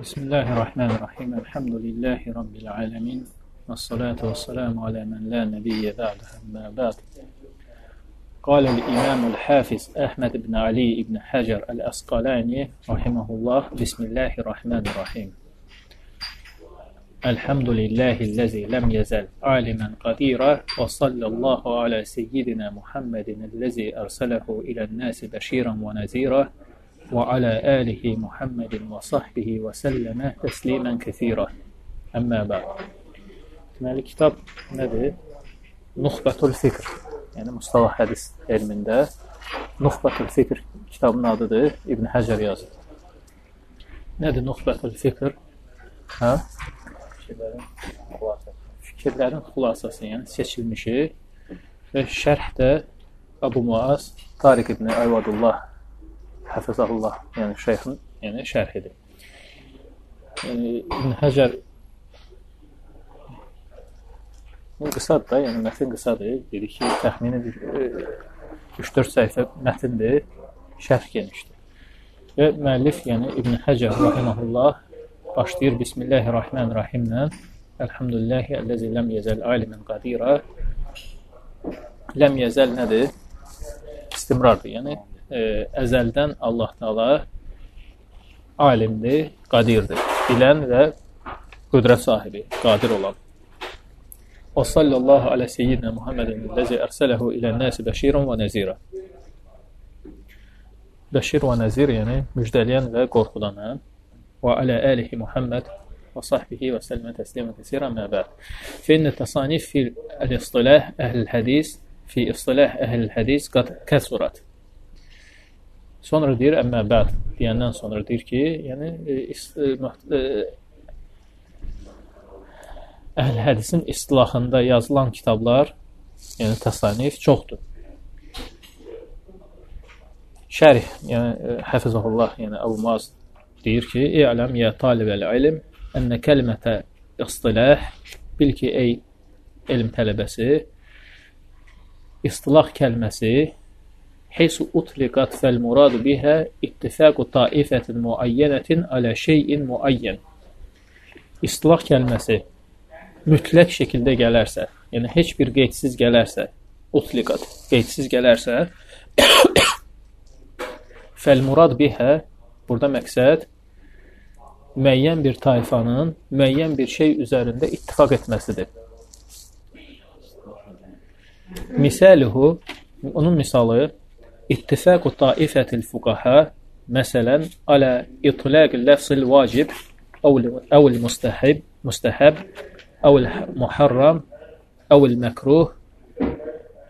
بسم الله الرحمن الرحيم. الحمد لله رب العالمين. والصلاة والسلام على من لا نبي بعده أما بعد. قال الإمام الحافظ أحمد بن علي بن حجر الأسقلاني رحمه الله بسم الله الرحمن الرحيم. الحمد لله الذي لم يزل عالما قديرا وصلى الله على سيدنا محمد الذي أرسله إلى الناس بشيرا ونذيرا. وعلى آله محمد وصحبه وسلم təslimən kəthirə. Əmmə bə'd. Deməli kitab nədir? Nuxbətul Fikr. Yəni mustalah hədis elmində Nuxbətul Fikr kitabının adıdır. İbn Həcər yazır. Nədir Nuxbətul Fikr? Hə? Fikirlərin xülasəsi. Fikirlərin xülasəsi, yəni seçilmişi və şərhdə Abu Muaz Tariq ibn Ayvadullah Həfizəhullah, yəni şeyxin, yəni şərhidir. Yəni, İbn Həcər qısadır da, yəni mətn qısadır. Dedi ki, təxmini 3-4 səhifə mətndir, şərh genişdir. Və müəllif, yəni İbn Həcər rahimehullah başlayır Bismillahirrahmanirrahimlə Elhamdülillahi əlləzi ləm yəzəl alimən qadira Ləm yəzəl nədir? İstimrardır. Yəni ə, əzəldən Allah Taala alimdir, qadirdir. Bilən və qüdrət sahibi, qadir olan. Və sallallahu alə seyyidina Muhammedin ləzi ərsələhu ilən-nəsi bəşirun və nəzira. Bəşir və nəzir, yəni müjdələyən və qorxudan. Hə? Və alə əlihi Muhammed və sahbihi və səlmə təslimə kəsirə mə bəd. Fəinə təsanif fi el-istilah əhl-hədis hadis fi istilah əhl-hədis hadis qad kəsurat. Sonra deyir əmmə bəd deyəndən sonra deyir ki, yəni e, e, əhl hədisin istilahında yazılan kitablar, yəni təsanif çoxdur. Şərh, yəni e, Həfizəhullah, yəni Əbu Muaz deyir ki, "İ'ləm ya talibəl ilm ennə kəlimətə istilah bil ki, ey elm tələbəsi, istilah kəlməsi حيث أطلقت فالمراد بها اتفاق طائفة معينة على şeyin muayyen. İstilah kəlməsi mütləq şəkildə gələrsə, yəni heç bir qeydsiz gələrsə, utliqat, qeydsiz gələrsə, fəl-murad bihə, burada məqsəd müəyyən bir tayfanın müəyyən bir şey üzərində ittifaq etməsidir. Misaluhu, onun misalı اتفاق طائفة الفقهاء مثلا على إطلاق اللفظ الواجب أو أو المستحب مستحب أو المحرم أو المكروه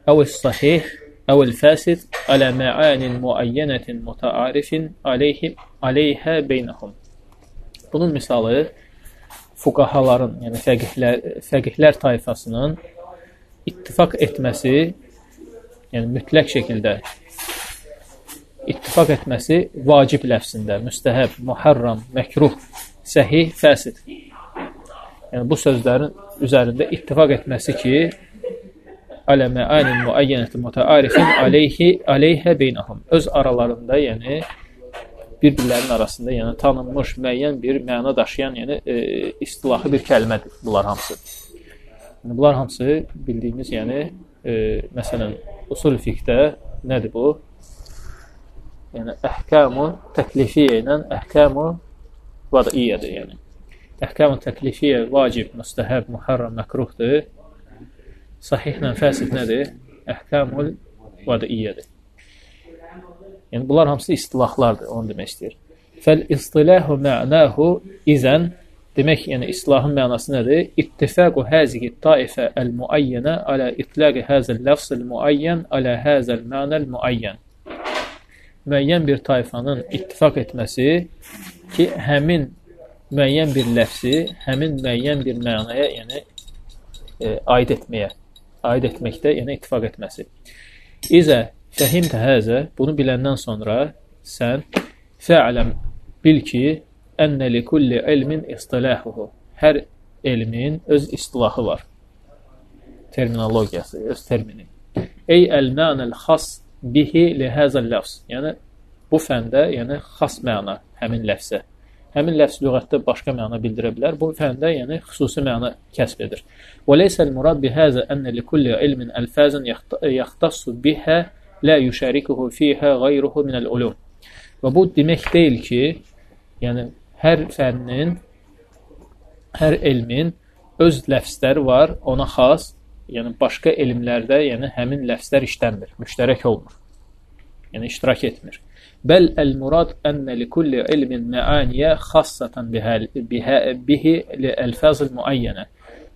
أو الصحيح أو الفاسد على معان معينة متعارف عليه عليها beynəhum. Bunun misalı fuqahaların, yəni fəqihlər, fəqihlər tayfasının ittifaq etməsi, yəni mütləq şəkildə ittifaq etməsi vacib ləfsində, müstəhəb, muharram, məkruh, səhih, fəsid. Yəni bu sözlərin üzərində ittifaq etməsi ki, alə mə'anin müəyyənəti mütəarifin aleyhi aleyhə beynəhum. Öz aralarında, yəni bir-birlərinin arasında, yəni tanınmış müəyyən bir məna daşıyan, yəni e, istilahı bir kəlmədir bunlar hamısı. Yəni bunlar hamısı bildiyimiz, yəni e, məsələn usul fiqhdə nədir bu? Yəni əhkamu təklifiyyə ilə əhkamu vadiyyədir, yəni. Əhkamu təklifiyyə vacib, müstəhəb, muharram, məkruhdur. Sahihlə fəsid nədir? Əhkamul vadiyyədir. Yəni bunlar hamısı istilahlardır, onu demək istəyir. Fəl istilahu mə'nahu izən demək, yəni istilahın mənası nədir? İttifaqu hazihi taifə el-muayyənə alə itlaqi hazal lafz el-muayyan alə hazal mə'nəl muayyan müəyyən bir tayfanın ittifaq etməsi ki, həmin müəyyən bir ləfsi, həmin müəyyən bir mənaya, yəni e, aid etməyə, aid etməkdə, yəni ittifaq etməsi. İzə fəhimtə həzə, bunu biləndən sonra sən fə'ləm bil ki, ənnə li kulli ilmin istilahuhu. Hər elmin öz istilahı var. Terminologiyası, öz termini. Ey əl-mənəl xas bihi li həzəl ləfz. Yəni bu fəndə, yəni xas məna həmin ləfsə. həmin ləfz lüğətdə başqa məna bildirə bilər. Bu fəndə yəni xüsusi məna kəsb edir. Və leysəl murad bi hadzə enne li kulli ilmin alfazan yaxtassu biha la yuşarikuhu fiha ghayruhu min al-ulum. Və bu demək deyil ki, yəni hər fənnin, hər elmin öz ləfzləri var, ona xas, yəni başqa elmlərdə, yəni həmin ləfzlər işlənmir, müştərək olmur. Yəni iştirak etmir. Bəl el-murad enne li kulli ilmin meaniyə xassatan bihi li elfazil muayyenə.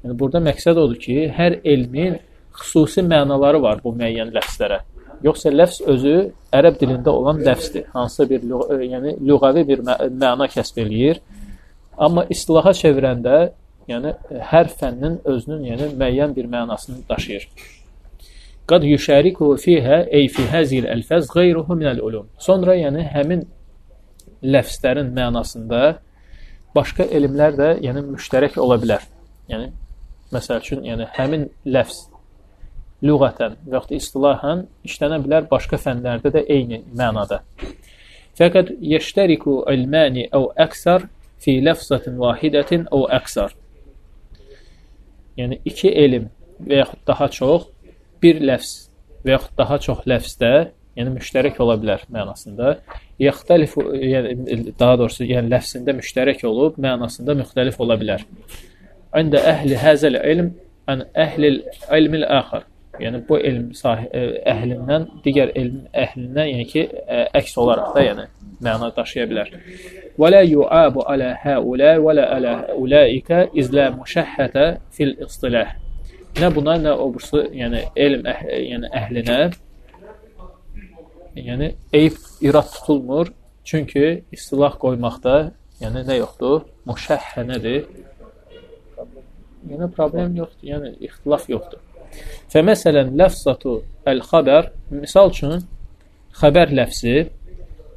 Yəni burada məqsəd odur ki, hər elmin xüsusi mənaları var bu müəyyən ləfzlərə. Yoxsa ləfz özü ərəb dilində olan ləfzdir. Hansısa bir yəni lüğəvi bir məna kəsb eləyir. Amma istilaha çevirəndə, yəni hər fənnin özünün yəni müəyyən bir mənasını daşıyır. Qad yüşərikuhu fihə ey fi həzil əlfəz qeyruhu minəl ulum. Sonra yəni həmin ləfzlərin mənasında başqa elmlər də yəni müştərək ola bilər. Yəni məsəl üçün yəni həmin ləfz lüğətən və yaxud istilahan işlənə bilər başqa fənlərdə də eyni mənada. Fəqət yeştəriku ilmani əv əksər fi ləfzatin vahidətin əv əksər. Yəni iki elm və yaxud daha çox bir ləfz və yaxud daha çox ləfzdə, yəni müştərək ola bilər mənasında, yaxtəlifu, yəni daha doğrusu, yəni ləfzində müştərək olub, mənasında müxtəlif ola bilər. İndə əhli həzəl ilm ən əhlil ilmil əxər. Yəni bu elm sahib əhlindən digər elm əhlindən, yəni ki, əks olaraq da, yəni məna daşıya bilər. Və la yu'abu ala haula və la ala ulaika izla müşahhata fil istilah. Nə buna, nə o bursu, yəni elm əh yəni əhlinə yəni eyib irad tutulmur. Çünki istilah qoymaqda, yəni nə yoxdur? Müşəhhə nədir? Yəni problem yoxdur, yəni ixtilaf yoxdur. Fə məsələn ləfzatu əl-xəbər, misal üçün xəbər ləfzi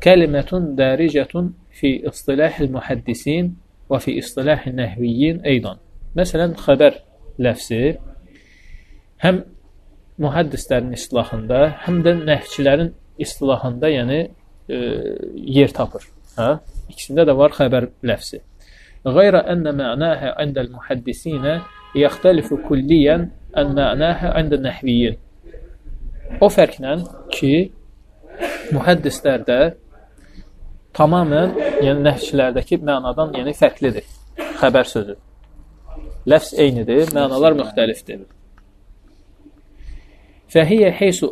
kəlimətun dəricətun fi istilahil mühəddisin və fi istilahil nəhviyyin eydan. Məsələn, xəbər ləfzi həm mühəddislərin istilahında, həm də nəhvçilərin istilahında, yəni e, yer tapır. Hə? İkisində də var xəbər ləfzi. Qeyrə ənə mə'nəhə əndəl mühəddisinə yaxtəlifu kulliyən ən mə'nəhə əndə nəhviyyin. O fərqlə ki, mühəddislərdə tamamən, yəni nəhvçilərdəki mənadan yəni fərqlidir. Xəbər sözü. Ləfz eynidir, mənalar müxtəlifdir. فهي حيث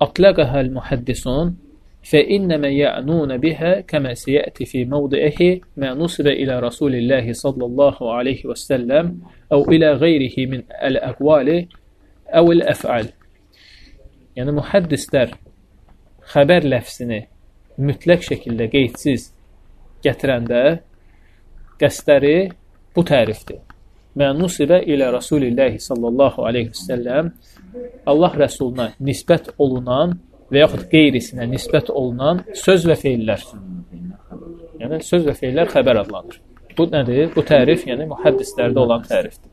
أطلقها المحدثون فإنما يعنون بها كما سيأتي في موضعه ما نصب إلى رسول الله صلى الله عليه وسلم أو إلى غيره من الأقوال أو الأفعال Yəni mühəddislər xəbər ləfzini mütləq şəkildə qeydsiz gətirəndə qəsdləri bu tərifdir. Mənusibə ilə Rasulillahi sallallahu aleyhi və səlləm Allah Rəsuluna nisbət olunan və yaxud qeyrisinə nisbət olunan söz və feillər. Yəni, söz və feillər xəbər adlanır. Bu nədir? Bu tərif, yəni mühəddislərdə olan tərifdir.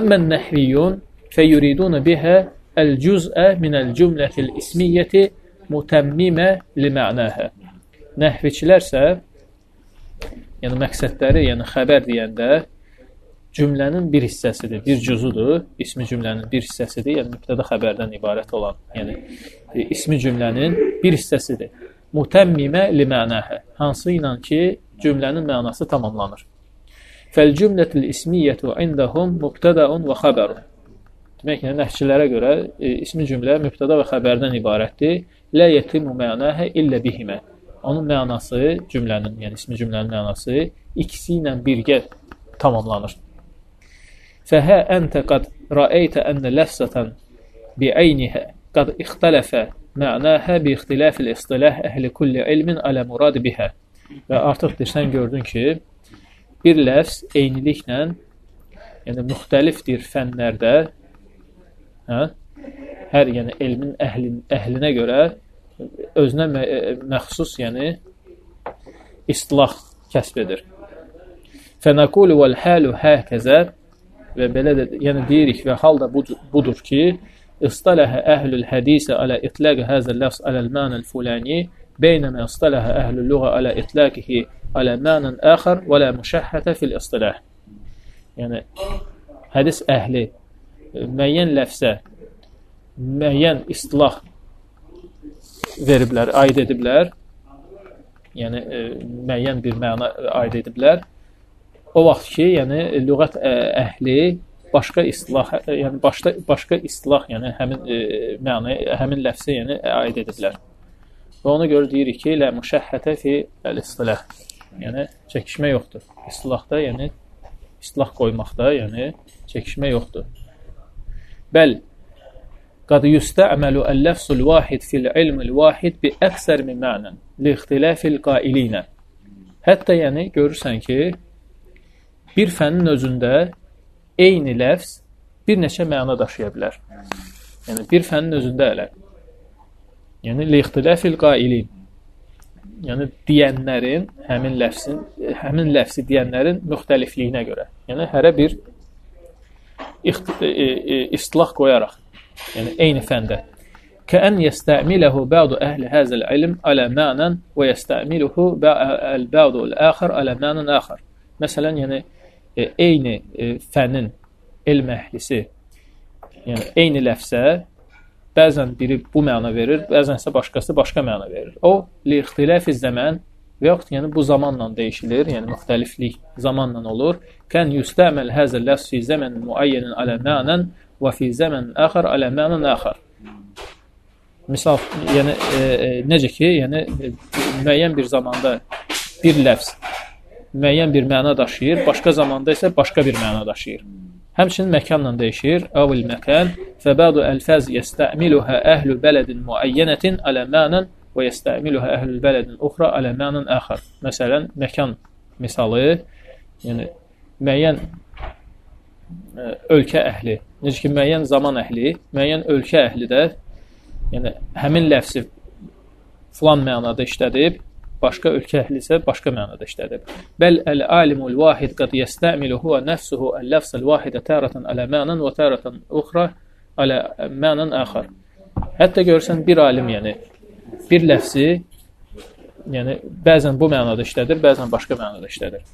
Əmmən nəhviyyun fəyuridun bihə əl-cüz'ə minəl-cümlətil ismiyyəti mutəmmimə li mənəhə. Nəhviçilərsə, yəni məqsədləri, yəni xəbər deyəndə cümlənin bir hissəsidir, bir cüzudur. İsmi cümlənin bir hissəsidir, yəni mübtəda xəbərdən ibarət olan, yəni e, ismi cümlənin bir hissəsidir. Mutəmmimə li mənəhə, hansı ilə ki, cümlənin mənası tamamlanır. Fəl cümlətul ismiyyətu indahum mubtadaun və xəbərun. Demək ki, nəhçilərə görə e, ismi cümlə mübtəda və xəbərdən ibarətdir. Lə yetimu mənəhə illə bihimə. Onun mənası cümlənin, yəni ismi cümlənin mənası ikisi ilə birgə tamamlanır. Fəhə əntə qad rəəytə ənnə ləfsətən biəynihə qad ixtələfə mənəhə bi ixtiləfil istiləh əhli kulli ilmin alə murad bihə. Və artıqdır, sən gördün ki, bir ləfs eyniliklə yəni müxtəlifdir fənlərdə hə, hər yəni elmin əhlin, əhlinə görə özünə mə məxsus, yəni istilah kəsb edir. Fənəqulu vəl halu həkəzə və belə də yəni deyirik və hal da budur ki, istaləhə əhlül hədisə alə itlaq həzə ləfz aləl mənəl fulani beynəmə istaləhə əhlül lüğə alə itlaqihi alə mənan axar və la müşahhətə fil istilah. Yəni hədis əhli müəyyən ləfsə müəyyən istilah veriblər, aid ediblər. Yəni e, müəyyən bir məna aid ediblər. O vaxt ki, yəni lüğət əhli başqa istilah, yəni başqa başqa istilah, yəni həmin e, məna, həmin ləfsə yəni aid ediblər. Və ona görə deyirik ki, la müşəhhətə fi el-istilah. Yəni çəkişmə yoxdur. İstilahda, yəni istilah qoymaqda, yəni çəkişmə yoxdur. Bəl قد يستعمل اللفظ الواحد في العلم الواحد بأكثر من معنى لاختلاف القائلين. Hətta yəni görürsən ki, bir fənin özündə eyni ləfz bir neçə məna daşıya bilər. Yəni bir fənin özündə elə. Yəni lixtilafil qailin. Yəni deyənlərin həmin ləfzin həmin ləfzi deyənlərin müxtəlifliyinə görə. Yəni hərə bir e, e, istilah qoyaraq yəni eyni fəndə. Kən yestəmiləhu bə'du əhli həzəl ilm alə mənan və yestəmiluhu bə'du al-axar alə mənan axar. Məsələn, yəni e, eyni e, fənin elm əhlisi yəni eyni ləfsə bəzən biri bu məna verir, bəzən isə başqası başqa məna verir. O, li ixtilafi zəmən və yaxud yəni bu zamanla dəyişilir, yəni müxtəliflik zamanla olur. Kən yustəməl həzəl ləfs fi zəmənin müəyyənin alə mənan və fi zəmən axar alə mənan axar. Misal, yəni e, e, necə ki, yəni e, müəyyən bir zamanda bir ləfz müəyyən bir məna daşıyır, başqa zamanda isə başqa bir məna daşıyır. Həmçinin məkanla dəyişir. Avil məkan və bədu əlfəz yestəmiluhə əhlu bələdin müəyyənətin alə mənan və yestəmiluhə əhlu bələdin uxra alə mənan axar. Məsələn, məkan misalı, yəni müəyyən ölkə əhli Necə ki, müəyyən zaman əhli, müəyyən ölkə əhli də yəni həmin ləfsi filan mənada işlədib, başqa ölkə əhli isə başqa mənada işlədib. Bəl el-alimul vahid qad yestamilu huwa nafsuhu el-lafz el-vahid taratan ala ma'nan və taratan ukhra ala ma'nan axar. Hətta görsən bir alim, yəni bir ləfzi yəni bəzən bu mənada işlədir, bəzən başqa mənada işlədir.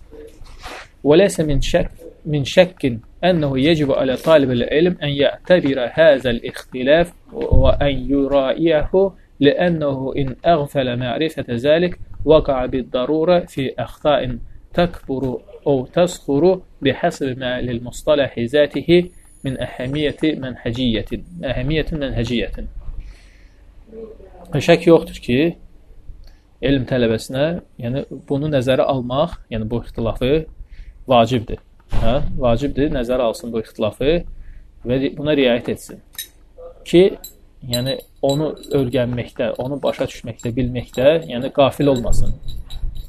Və laysa min şək من شك أنه يجب على طالب العلم أن يعتبر هذا الاختلاف وأن يرائيه لأنه إن أغفل معرفة ذلك وقع بالضرورة في أخطاء تكبر أو تصغر بحسب ما للمصطلح ذاته من أهمية منهجية أهمية منهجية Şək yoxdur ki, elm tələbəsinə, yəni bunu nəzərə almaq, yəni bu ixtilafı vacibdir. hə, vacibdir nəzərə alsın bu ixtilafı və buna riayət etsin. Ki, yəni onu öyrənməkdə, onu başa düşməkdə, bilməkdə, yəni qafil olmasın.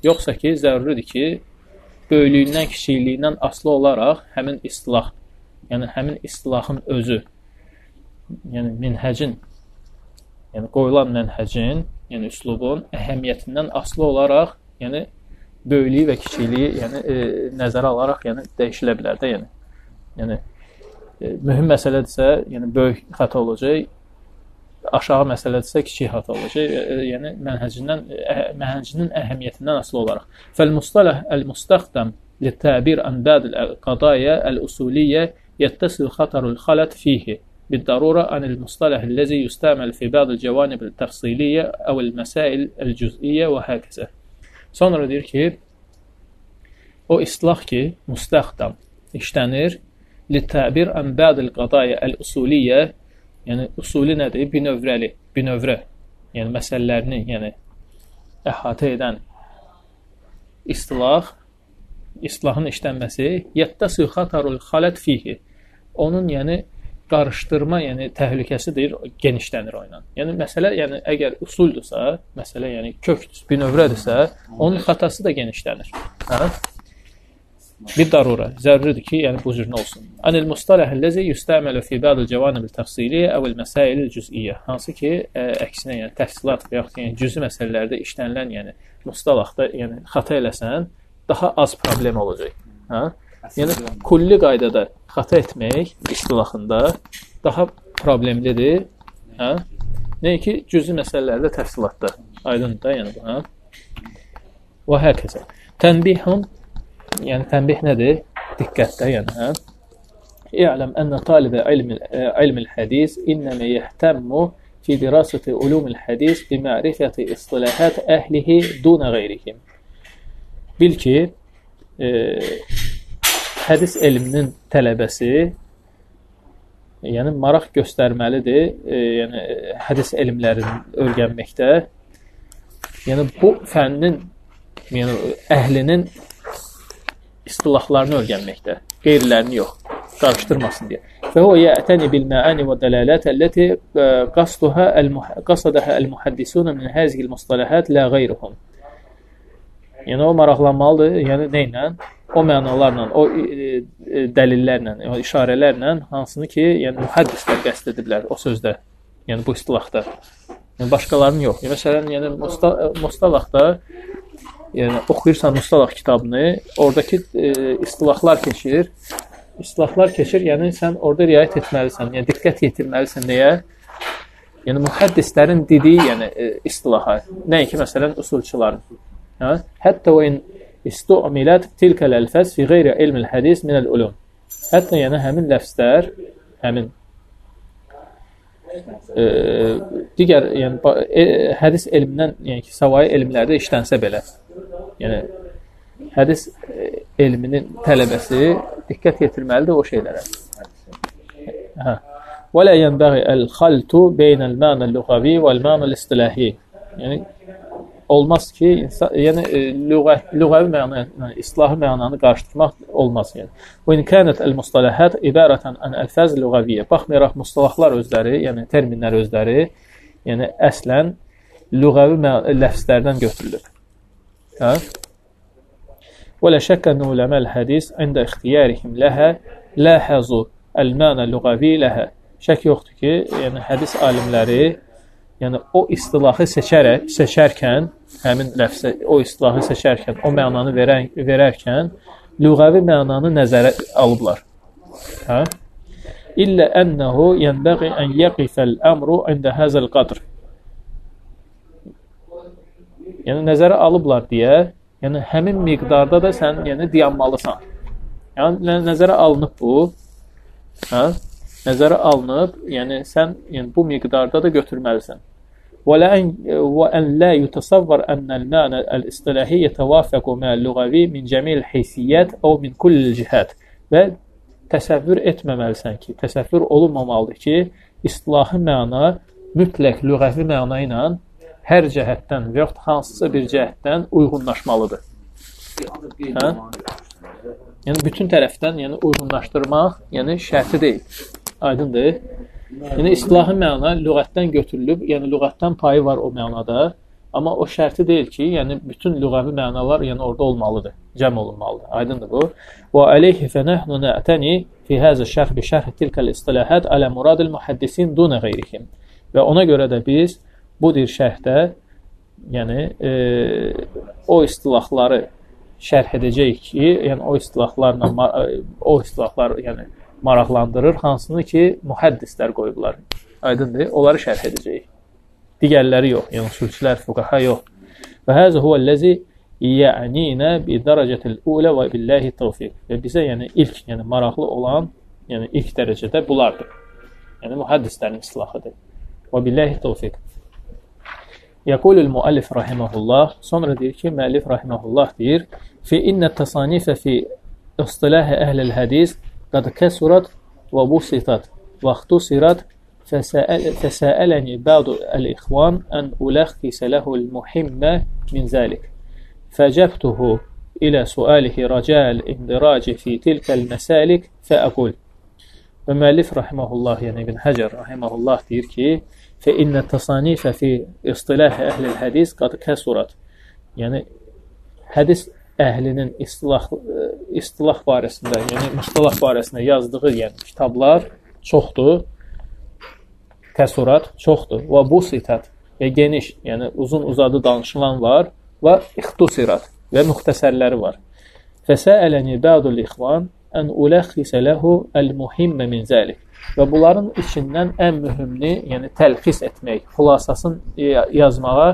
Yoxsa ki, zəruridir ki, böyüklüyündən, kiçikliyindən asılı olaraq həmin istilah, yəni həmin istilahın özü, yəni minhəcin, yəni qoyulan mənhəcin, yəni üslubun əhəmiyyətindən asılı olaraq, yəni böyüklüyü və kiçikliyi, yəni e, nəzərə alaraq, yəni dəyişilə bilər də, yəni. Yəni e, mühüm məsələdirsə, yəni böyük xəta olacaq, aşağı məsələdirsə kiçik xəta olacaq. E, e yəni mənhəcindən ə, mənhəcinin əhəmiyyətindən asılı olaraq. Fəl mustalah el-mustaxdam li-təbir an ba'd el-qadaya el-usuliyyə yettəsil xatarul xalat fihi. بالضرورة عن المصطلح الذي يستعمل في بعض الجوانب التفصيلية أو المسائل الجزئية وهكذا Sonra deyir ki, o islah ki, müstəxdam işlənir, li-təbir ən ba'dil qadaya el-usuliyyə, yəni usuli nədir? Binövrəli, binövrə, yəni məsələlərini, yəni əhatə edən istilah, islahın işlənməsi, yəttəsi xatarul xalət fihi. Onun yəni qarışdırma, yəni təhlükəsidir, genişlənir o ilə. Yəni məsələ, yəni əgər usuldursa, məsələ yəni kökdür, binövrədirsə, onun xatası da genişlənir. Hə? Bir darura, zəruridir ki, yəni bu cür nə olsun. Anil mustalah allazi yustamalu fi ba'd al-jawanib al-tafsiliyyə aw al-masail al-juz'iyyə. Hansı ki, ə, əksinə, yəni təfsilat və yaxud yəni cüzi məsələlərdə işlənilən, yəni mustalahda, yəni xəta eləsən, daha az problem olacaq. Hə? Yəni kulli qaydada xəta etmək istilahında daha problemlidir. Hə? Nəyə ki, cüzi məsələlərdə təfsilatda. Aydındır da, yəni bu, hə? Və həkəsə. Tənbihun, yəni tənbih nədir? Diqqətdə, yəni, hə? İ'ləm ənə talibə ilmil hədis innəmə yəhtemmu fi dirasəti ulumil hədis bi ma'rifəti istilahat əhlihi dunə qeyrihim. Bil ki, e, hədis elminin tələbəsi yəni maraq göstərməlidir, e, yəni hədis elmlərini öyrənməkdə. Yəni bu fənnin yəni əhlinin istilahlarını öyrənməkdə, qeyrilərini yox, qarışdırmasın deyə. Və o yətəni bil məani və dəlalət əlləti qasduha qasadaha el-muhaddisun min hazihi el-mustalahat la ghayruhum. Yəni o maraqlanmalıdır, yəni nə ilə? O mənalarla, o e, e, dəlillərlə, o işarələrlə hansını ki, yəni mühəddislər qəsd ediblər o sözdə. Yəni bu istilahda. Yəni başqalarının yox. Yəni, məsələn, yəni mustalahda yəni oxuyursan Mustalah kitabını, oradakı e, istilahlar keçir. İstilahlar keçir, yəni sən orada riayət etməlisən, yəni diqqət yetirməlisən deyə. Yəni mühəddislərin dediyi, yəni e, istilaha, nəinki məsələn usulçuların. Hə? Hətta o in istu'milat tilkal alfaz fi ghayri ilm al-hadis min al-ulum. Hətta yəni həmin ləfzlər, həmin e, digər yəni e, hədis elmindən, yəni ki, savayı elmlərdə işlənsə belə, yəni hədis e, elminin tələbəsi diqqət yetirməlidir o şeylərə. Hə. Və la yenbəği el-xaltu beynəl mənəl lüğəvi vəl-mənəl istilahi. Yəni olmaz ki, insan, yəni e, lüğə, lüğəvi məna, yəni islahi mənanı qarışdırmaq olmaz yəni. Və in kanat el-mustalahat ibaratan an alfaz lüğəviyyə. Baxmayaraq mustalahlar özləri, yəni terminlər özləri, yəni əslən lüğəvi ləfzlərdən götürülür. Hə? ولا شك أن علماء الحديث عند اختيارهم لها لاحظوا المعنى اللغوي لها. Şək yoxdur ki, yəni hədis alimləri yəni o istilahı seçərək, seçərkən, həmin ləfsə o istilahı seçərkən, o mənanı verən, verərkən lüğəvi mənanı nəzərə alıblar. Hə? İllə ənəhu yənbəği ən yəqifəl əmru ində həzəl qadr. Yəni nəzərə alıblar deyə Yəni həmin miqdarda da sən yəni dayanmalısan. Yəni nəzərə alınıb bu. Hə? Nəzərə alınıb, yəni sən yəni bu miqdarda da götürməlisən. ولا أن وأن لا يتصور أن المعنى الاصطلاحي يتوافق مع اللغوي من جميع الحيثيات أو من كل الجهات və təsəvvür etməməlisən ki, təsəvvür olunmamalıdır ki, istilahi məna mütləq lüğəvi məna ilə hər cəhətdən və yaxud hansısa bir cəhətdən uyğunlaşmalıdır. Hə? Yəni bütün tərəfdən, yəni uyğunlaşdırmaq, yəni şərti deyil. Aydındır? Yəni istilahi məna lüğətdən götürülüb, yəni lüğətdən payı var o mənada, amma o şərti deyil ki, yəni bütün lüğəvi mənalar yəni orada olmalıdır, cəm olunmalıdır. Aydındır bu? Və alayhi fa nahnu na'tani fi hadha şərh bi şərh tilka al-istilahat ala murad al-muhaddisin dun ghayrihim. Və ona görə də biz bu dir şərhdə yəni e, o istilahları şərh edəcəyik ki, yəni o istilahlarla e, o istilahlar yəni maraqlandırır, hansını ki mühəddislər qoyublar. Aydındır? Onları şərh edəcəyik. Digərləri yox, yəni usulçilər, fuqaha yox. Və həzə huvəl-ləzi yə'ninə bi dərəcətil ulə və billahi tevfiq. Və bizə yəni ilk, yəni maraqlı olan, yəni ilk dərəcədə bulardır. Yəni mühəddislərin islahıdır. Və billahi tevfiq. Yəqulul müəllif rahimehullah, sonra deyir ki, müəllif rahimehullah deyir, fi inna tasanifə fi istilah əhlil hədis قد كسرت وبسطت واختصرت فسألني بعض الإخوان أن ألخص له المهمة من ذلك. فجبته إلى سؤاله رجاء الاندراج في تلك المسالك فأقول ومالف رحمه الله يعني ابن حجر رحمه الله تيركي فإن التصانيف في اصطلاح أهل الحديث قد كسرت. يعني حديث əhlinin istilah istilah barəsində, yəni mustalah barəsində yazdığı yəni kitablar çoxdur. Kəsurat çoxdur. Və bu sitat və geniş, yəni uzun uzadı danışılan var və ixtusirat və müxtəsərləri var. Fəsələni ba'dul ixvan ən uləxisə ləhu əl-muhimmə min zəlik. Və bunların içindən ən mühümni, yəni təlxis etmək, xülasasını yazmağa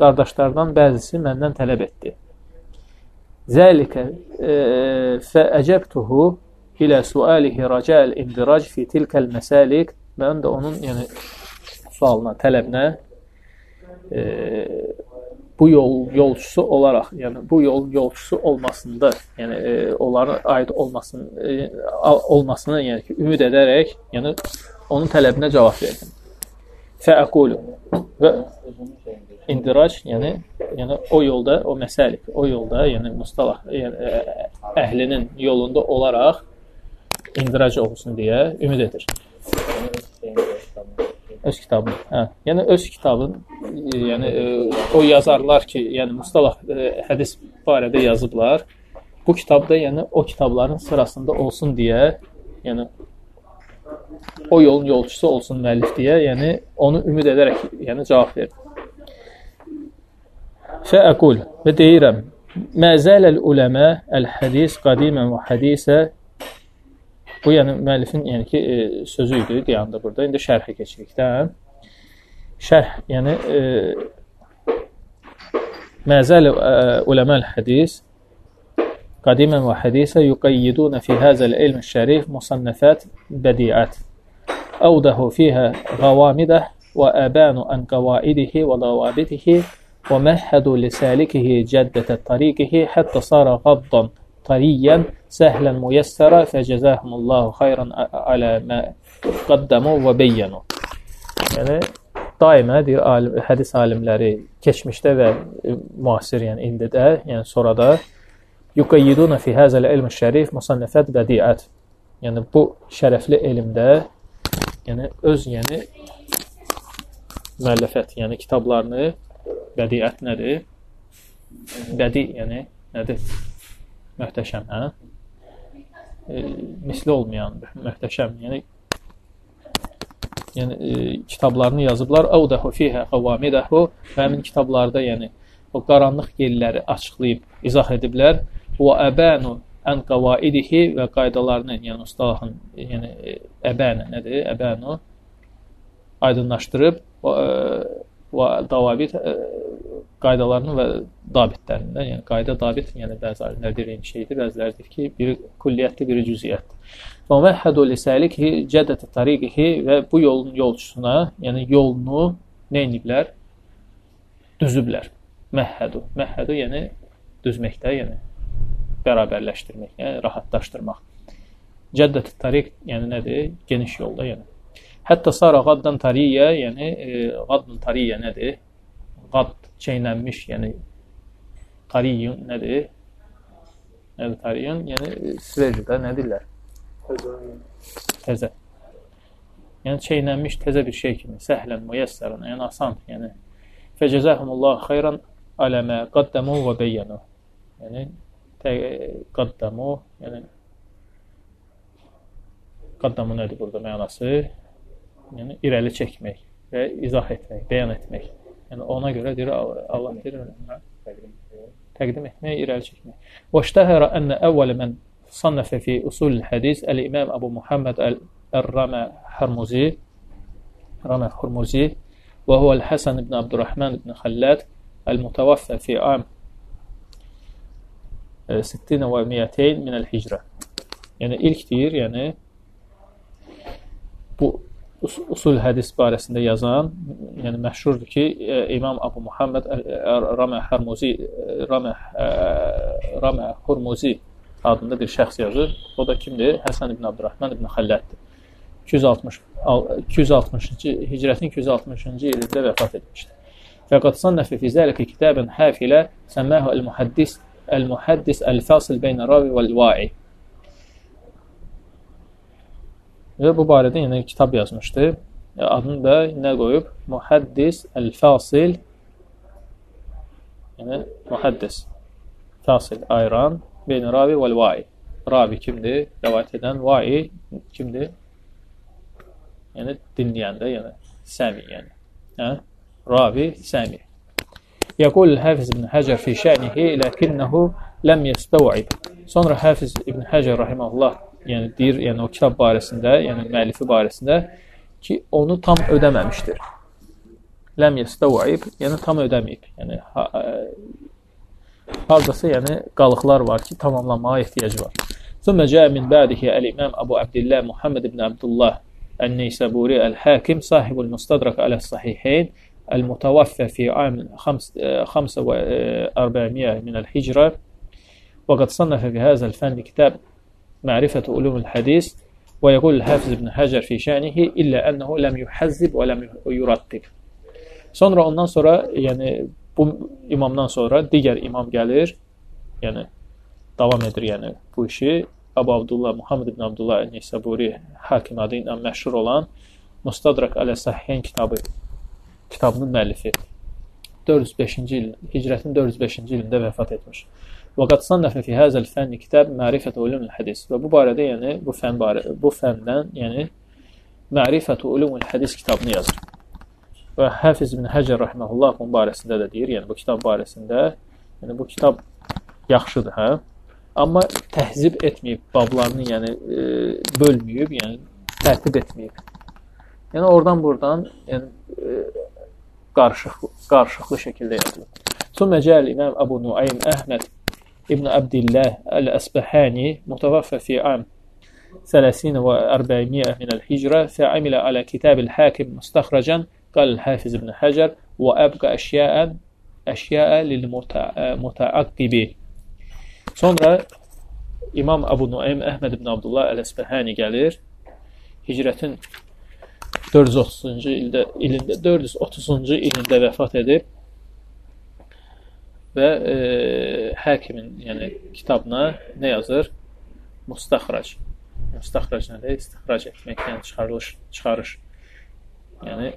qardaşlardan bəzisi məndən tələb etdi. Zəlikə fəəcəbtuhu ilə sualihi rəcəl indirac fi tilkəl məsəlik mən də onun yəni sualına, tələbinə e, bu yol yolçusu olaraq, yəni bu yolun yolçusu olmasında, yəni e, onların aid olmasını e, olmasını yəni ki, ümid edərək, yəni onun tələbinə cavab verdim. Fəəqulu və indirac, yəni yəni o yolda, o məsəlik, o yolda, yəni mustalah, yəni əhlinin yolunda olaraq indirac olsun deyə ümid edir. Öz kitabın. Hə. Yəni öz kitabın, yəni e, o yazarlar ki, yəni mustalah hədis barədə yazıblar. Bu kitabda yəni o kitabların sırasında olsun deyə, yəni o yolun yolçusu olsun müəllif deyə, yəni onu ümid edərək, yəni cavab verdim. فأقول بديرم ما زال العلماء الحديث قديما وحديثا bu yəni müəllifin yəni ki sözü idi deyəndir burada. İndi şərhə keçirik də. Şərh, yəni e, Məzəl uləməl hadis qadimən və hadisə yəqidun fi həzəl ilm şərif musannafat bədiət awdahu fiha qavamidə və abanu an qawaidihi və dawabitihi ومهدوا لسالكه جدة طريقه حتى صار غضا طريا سهلا ميسرا فجزاهم الله خيرا على ما قدموا və beyyanu. Yəni daima deyir alim, hədis alimləri keçmişdə və müasir, yəni indi də, yəni sonra da yuqayyiduna fi hazal ilm şərif musannafat badiat. Yəni bu şərəfli elmdə yəni öz yəni müəllifət, yəni kitablarını bədiət nədir? Bədi, yəni nədir? Möhtəşəm, hə? E, misli olmayan, möhtəşəm. Yəni yəni e, kitablarını yazıblar. Awdahu fiha qawamidahu. Həmin kitablarda, yəni o qaranlıq yerləri açıqlayıb izah ediblər. Və abanu an qawaidihi və qaydalarını, yəni ustalahın, yəni əbənə nədir? Əbanu aydınlaşdırıb və davabit qaydalarını və dabitlərindən, yəni qayda dabit, yəni bəzi alimlər deyir eyni şeydir, bəziləri deyir ki, biri külliyyətli, biri cüziyyətdir. Və məhhədu lisəlikhi cədətə tariqihi və bu yolun yolçusuna, yəni yolunu nə ediblər? Düzüblər. Məhhədu. Məhhədu yəni düzməkdə, yəni bərabərləşdirmək, yəni rahatlaşdırmaq. Cəddət tariq yəni nədir? Geniş yolda, yəni. Hətta sara qaddan tariyyə, yəni e, qaddan tariyyə nədir? Qad çeynənmiş, yəni tariyun nədir? Nədir tariyun? Yəni Svercədə nə deyirlər? Təzə. Yəni çeynənmiş təzə bir şey kimi, səhlən, müyəssərən, yəni asan, yəni fəcəzəhumullah xeyran alə mə qaddamu və beyyənu. Yəni qaddamu, yəni qaddamu nədir burada mənası? Yəni irəli çəkmək və izah etmək, bəyan etmək. Yəni ona görə deyir Allah deyir təqdim etmək, irəli çəkmək. Və iştəhərə ənə əvvəl mən sannəfə fi usul hədis əl-İmam Əbu Muhammed əl-Rəmə Hərmuzi Rəmə Hərmuzi və huvə el-Həsən ibn Abdurrahman ibn Xəllad el-mutavaffə fi am 60 və 200 min el-hicrə. Yəni ilk deyir, yəni bu usul hədis barəsində yazan, yəni məşhurdur ki, e, İmam Abu Muhammed Ramə Hərmuzi Ramə Ramə Hurmuzi adında bir şəxs yazır. O da kimdir? Həsən ibn Abdurrahman ibn Xəllətdir. 260 260-cı hicrətin 260-cı ilində vəfat etmişdir. Fəqad sannəfə fi zəlikə kitaban hafilə səməhu el-muhaddis el-muhaddis el-fasil beynə ravi vəl-va'i. Və bu barədə yenə kitab yazmışdı. E, adını da nə qoyub? Muhaddis Əl-Fasil Yəni, muhaddis Fasil ayıran Beyni ravi vəl-vai Ravi kimdir? Rəvayət edən vai kimdir? Yəni, dinləyəndə, yəni, səmi, yəni. Hə? Ravi, səmi. Yəqul Həfiz ibn Həcər fi şənihi ləkinnəhu ləm yəstəvib. Sonra Həfiz ibn Həcər rahiməhullah yəni deyir, yəni o kitab barəsində, yəni müəllifi barəsində ki, onu tam ödəməmişdir. Ləm yəstəvib, yəni tam ödəməyib. Yəni ha, ə, hardasa yəni qalıqlar var ki, tamamlanmağa ehtiyac var. ثم جاء من بعده الإمام أبو عبد الله محمد بن عبد الله النيسابوري الحاكم صاحب المستدرك على الصحيحين المتوفى في عام 5400 من الهجرة وقد صنف في هذا الفن كتاب معرفة علوم الحديث ويقول الحافظ ابن حجر في şənihi illə ənəhu ləm yuhazzib və ləm yurattib. Sonra ondan sonra, yəni bu imamdan sonra digər imam gəlir, yəni davam edir yəni bu işi. Abu Abdullah Muhammed ibn Abdullah Nisaburi hakim adı ilə məşhur olan Mustadrak alə Sahihən kitabı kitabının müəllifi. 405-ci il, Hicrətin 405-ci ilində vəfat etmiş. Və qad sannəfə fi hazal fənn kitab Ma'rifatu ulumul hadis. Və bu barədə, yəni bu fən barə, bu fəndən, yəni Ma'rifatu ulumul hadis kitabını yazır. Və Hafiz ibn Həcər rahmehullah bunun barəsində də deyir, yəni bu kitab barəsində, yəni bu kitab yaxşıdır, hə? Amma təhzib etməyib bablarını, yəni e, bölməyib, yəni tərtib etməyib. Yəni oradan buradan, yəni e, qarışıq qarışıqlı şəkildə yazılıb. Sonra gəl İmam Əbu Nuaym Əhməd ابن عبد الله الأسبهاني متوفى في عام 30 و400 من الهجرة فعمل على كتاب الحاكم مستخرجا قال الحافظ ابن حجر وأبقى أشياء أشياء للمتعقب Sonra İmam Abu Nuaym Əhməd ibn Abdullah Əl-Əsbəhani gəlir. Hicrətin 430-cu ildə ilində 430-cu ilində vəfat edib və e, həkimin, yəni kitabına nə yazır? Mustaxrac. Mustaxrac nədir? İstixrac etmək, yəni çıxarılış, çıxarış. Yəni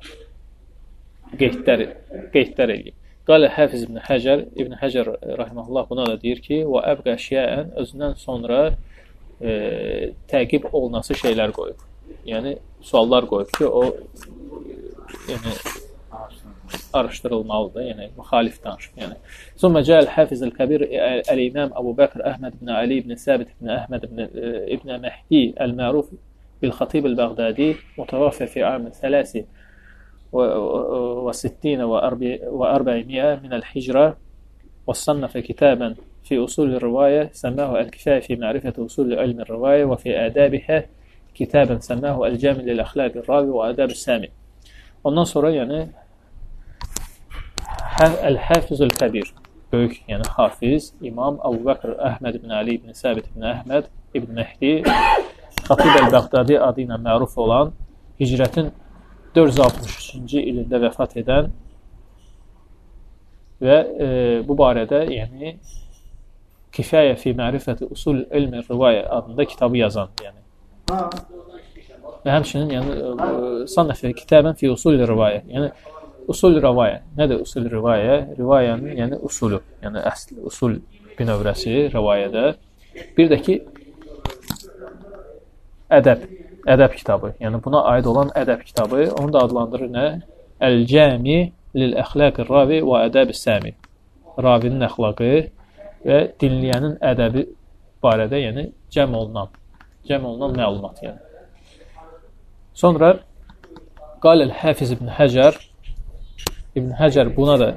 qeydlər, qeydlər eləyir. Qalə Həfiz ibn Həcər, İbn Həcər rahimehullah buna da deyir ki, və əbqə şiəən özündən sonra e, təqib olunası şeylər qoyub. Yəni suallar qoyub ki, o yəni araştırılmalıdır. Yəni müxalif danışıq. Yəni sonra gəl Hafiz el-Kəbir el-İmam Əbu Bəkr Əhməd ibn Əli ibn Sabit ibn Əhməd ibn ibn Mehdi el-Məruf bil-Xatib el-Bağdadi mutawaffa fi am 3 وستين وأربعمائة من الحجرة وصنف كتابا في أصول الرواية سماه الكفاية في معرفة أصول علم الرواية وفي آدابها كتابا سماه الجامع للأخلاق الرابع وآداب السامي Ondan sonra yani Əl-Hafizul Kəbir, böyük, yəni hafiz, İmam Əbu Bəkr Əhməd ibn Ali ibn Səbit ibn Əhməd ibn Mehdi Xatib əl-Bəqdadi adı ilə məruf olan hicrətin 463-cü ilində vəfat edən və e, bu barədə yəni Kifayə fi mərifəti usul ilmi rivayə adında kitabı yazan, yəni. Və həmçinin yəni e, sanəfi kitabən fi usul rivayə. Yəni Usul rivaya. Nədir usul rivaya? Rivayanın, yəni usulu, yəni əsl usul binövrəsi rivayədə. Bir də ki ədəb, ədəb kitabı. Yəni buna aid olan ədəb kitabı, onu da adlandırır nə? Əl-Cəmi lil-əxlaqir ravi və ədəb-səmi. Ravinin əxlaqı və dinləyənin ədəbi barədə, yəni cəm olunan, cəm olunan məlumat, yəni. Sonra qal el-Hafiz ibn Həcər İbn Həcər buna da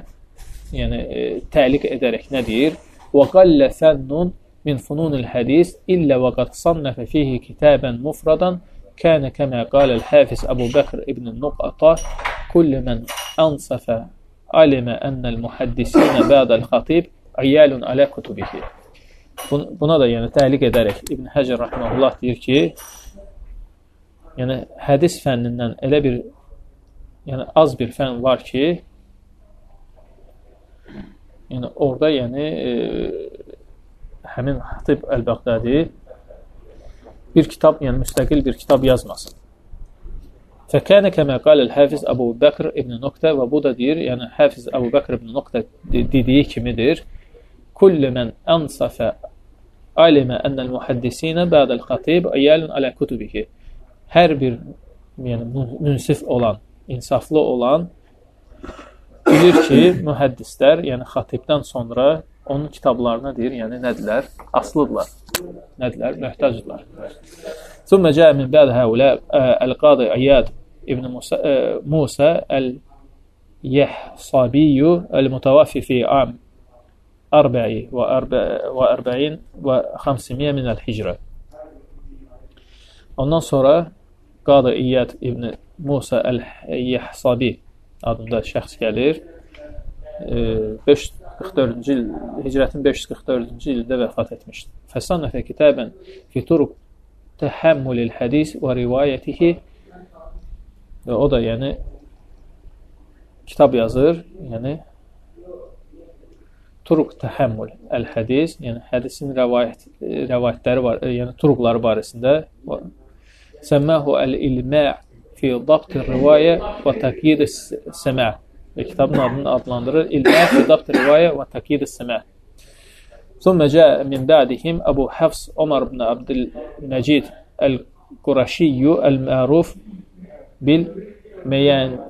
yəni e, təliq edərək nə deyir? Və qallə fənnun min fununil hədis illə və qad sannəfə fihi kitaban mufradan kənə kəmə qaləl Hafiz Əbu Bəkr ibn Nuqata kullu mən ansafə alimə ənəl muhaddisinə ba'dəl xatib iyalun alə kutubihi. Buna da yəni təliq edərək İbn Həcər rahmehullah deyir ki, yəni hədis fənnindən elə bir yəni az bir fən var ki, yəni orada yəni e, həmin Xatib Əl-Bəqdadi bir kitab, yəni müstəqil bir kitab yazmasın. Fəkənə kəmə qaləl Həfiz Əbu Bəkr ibn Nuqtə və bu da deyir, yəni Həfiz Əbu Bəkr ibn Nuqtə dediyi kimidir. Kullu mən ənsafə alimə ənəl muhəddisinə bədəl xatib iyalun alə kutubihi. Hər bir yəni münsif olan insaflı olan bilir ki, mühəddislər, yəni xatibdən sonra onun kitablarına deyir, yəni nədirlər? Aslıdırlar. Nədirlər? Möhtacdırlar. Sümmə cəə min bəd həulə əl-qadı e, İyad ibn Musa, e, Musa əl-Yəhsabiyyu əl-mutavafi fi am 40 və 40 və 500 min əl-hicrə. Ondan sonra Qadı İyyad İbn Musa Əl-Yəhsabi adında şəxs gəlir. 544-cü il, hicrətin 544-cü ildə vəfat etmişdir. Fəsannəfə kitabən fi turuq təhəmmülil hədis və rivayətihi və o da yəni kitab yazır, yəni turuq təhəmmül əl-hədis, yəni hədisin rəvayət rəvayətləri var, yəni turuqları barəsində سماه الإلماع في ضبط الرواية وتأكيد السماع. كتابنا من أطلاندر الإلماع في ضبط الرواية وتأكيد السماع. ثم جاء من بعدهم أبو حفص عمر بن عبد المجيد القرشي المعروف بالميانجي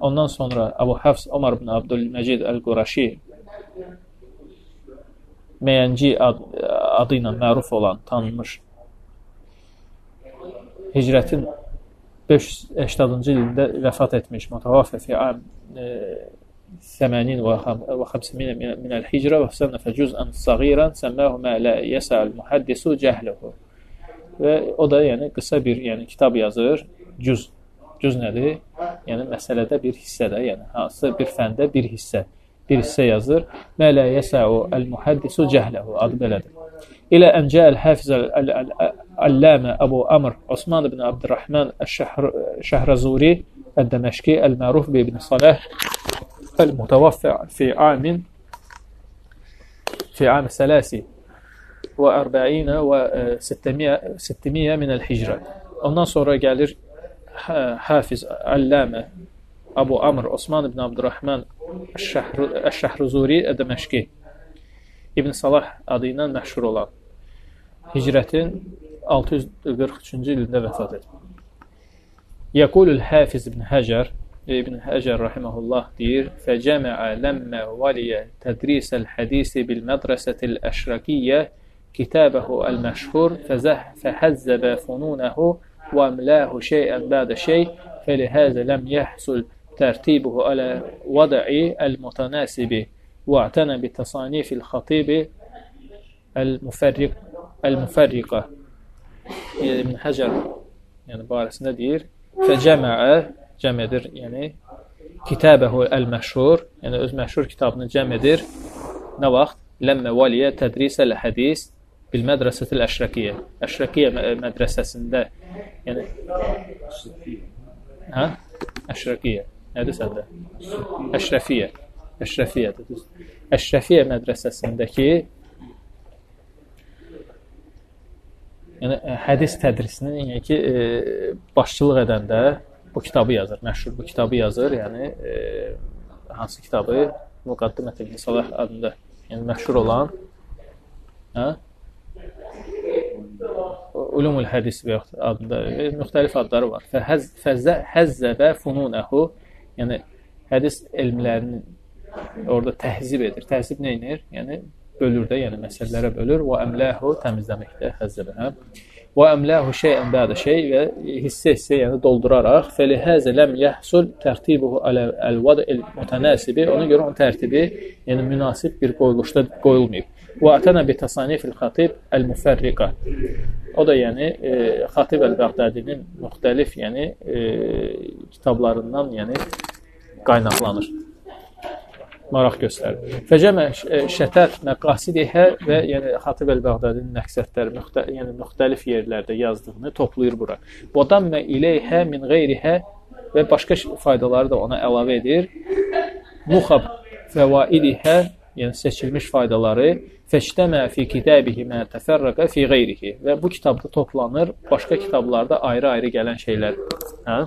ondan sonra Abu Hafs Omar ibn Abdülmecid el-Kureşi Meyenci ad, adıyla məruf olan, tanınmış hicrətin 580-cı ilində vəfat etmiş, mütəvəffə fi am 80 və 50 min el-hicrə və sənəfə cüz'ən səğirən səmməhu mə lə yəsəl muhaddisu cəhləhu. Və o da yəni qısa bir yəni kitab yazır, cüz. Cüz nədir? Yəni məsələdə bir hissədə, yəni hansı bir fəndə bir hissə, bir hissə yazır. Mə lə yəsəu el-muhaddisu cəhləhu adı belədir. إلى أن جاء الحافظ العلامة أبو أمر عثمان بن عبد الرحمن الشهرزوري الدمشقي المعروف بابن صلاح المتوفى في عام في عام ثلاث وأربعين وستمائة ستمائة من الhicrə. Ondan sonra gəlir Hafiz Allamə Abu Amr Osman ibn Abdurrahman Əş-Şəhruzuri Əd-Dəməşqi İbn Salah adı ilə məşhur olan hicrətin 643-cü ilində vəfat etdi. Yəqulul Hafiz ibn Həcər İbn Həcər rahimehullah deyir: "Fəcəmə'a ləmmə valiyə tədrisəl hədisi bil mədrəsətil əşrakiyyə kitabəhu el-məşhur fəhəzzəbə fununehu və əmləhu şeyən bədə şey fəlihəzə ləm yəhsul tərtibuhu alə vada'i el-mutanasibi واعتنى بتصانيف الخطيب المفرق المفرقة. يعني ابن حجر يعني بارس ندير فجمع جمدر يعني كتابه المشهور يعني المشهور كتابنا جمدر نوقت لما ولي تدريس الحديث بالمدرسة الأشركية أشرقية مدرسة سندا يعني ها؟ أشرقية هذا سندا أشرفية. Əşrəfiyyədir. Əşrəfiyyə mədrəsəsindəki yəni hədis tədrisinin yəni ki, e, başçılıq edəndə bu kitabı yazır, məşhur bu kitabı yazır. Yəni e, hansı kitabı? Muqaddimət ibn Salah adında, yəni məşhur olan hə? Ulumul hədis və yaxud adında e, müxtəlif adları var. Fəhəz fəzzə həzzəbə fununəhu, yəni hədis elmlərinin orada təhzib edir. Təhzib nə edir? Yəni bölür də, yəni məsələlərə bölür. Və əmləhu təmizləməkdə həzzəbə. Və əmləhu şeyən bədə şey və hissə-hissə, yəni dolduraraq fəlihəzə ləm yəhsul tərtibuhu əl-vəd'il mutanasibi. Ona görə onun tərtibi, yəni münasib bir qoyuluşda qoyulmayıb. Və ətənə bi təsanifil xatib əl-müfərriqə. O da yəni e, Xatib əl-Bəğdadinin müxtəlif, yəni e, kitablarından, yəni qaynaqlanır maraq göstərir. Fəcəmə e, şətət məqasidihə və yəni Xatib el-Bağdadinin məqsədləri müxtə, yəni müxtəlif yerlərdə yazdığını toplayır bura. Vadammə ileyhə min qeyrihə və başqa faydaları da ona əlavə edir. Muxab fəvaidihə, yəni seçilmiş faydaları fəştəmə fi kitabihi mə təfərrəqə fi qeyrihi və bu kitabda toplanır başqa kitablarda ayrı-ayrı gələn şeylər. Hə?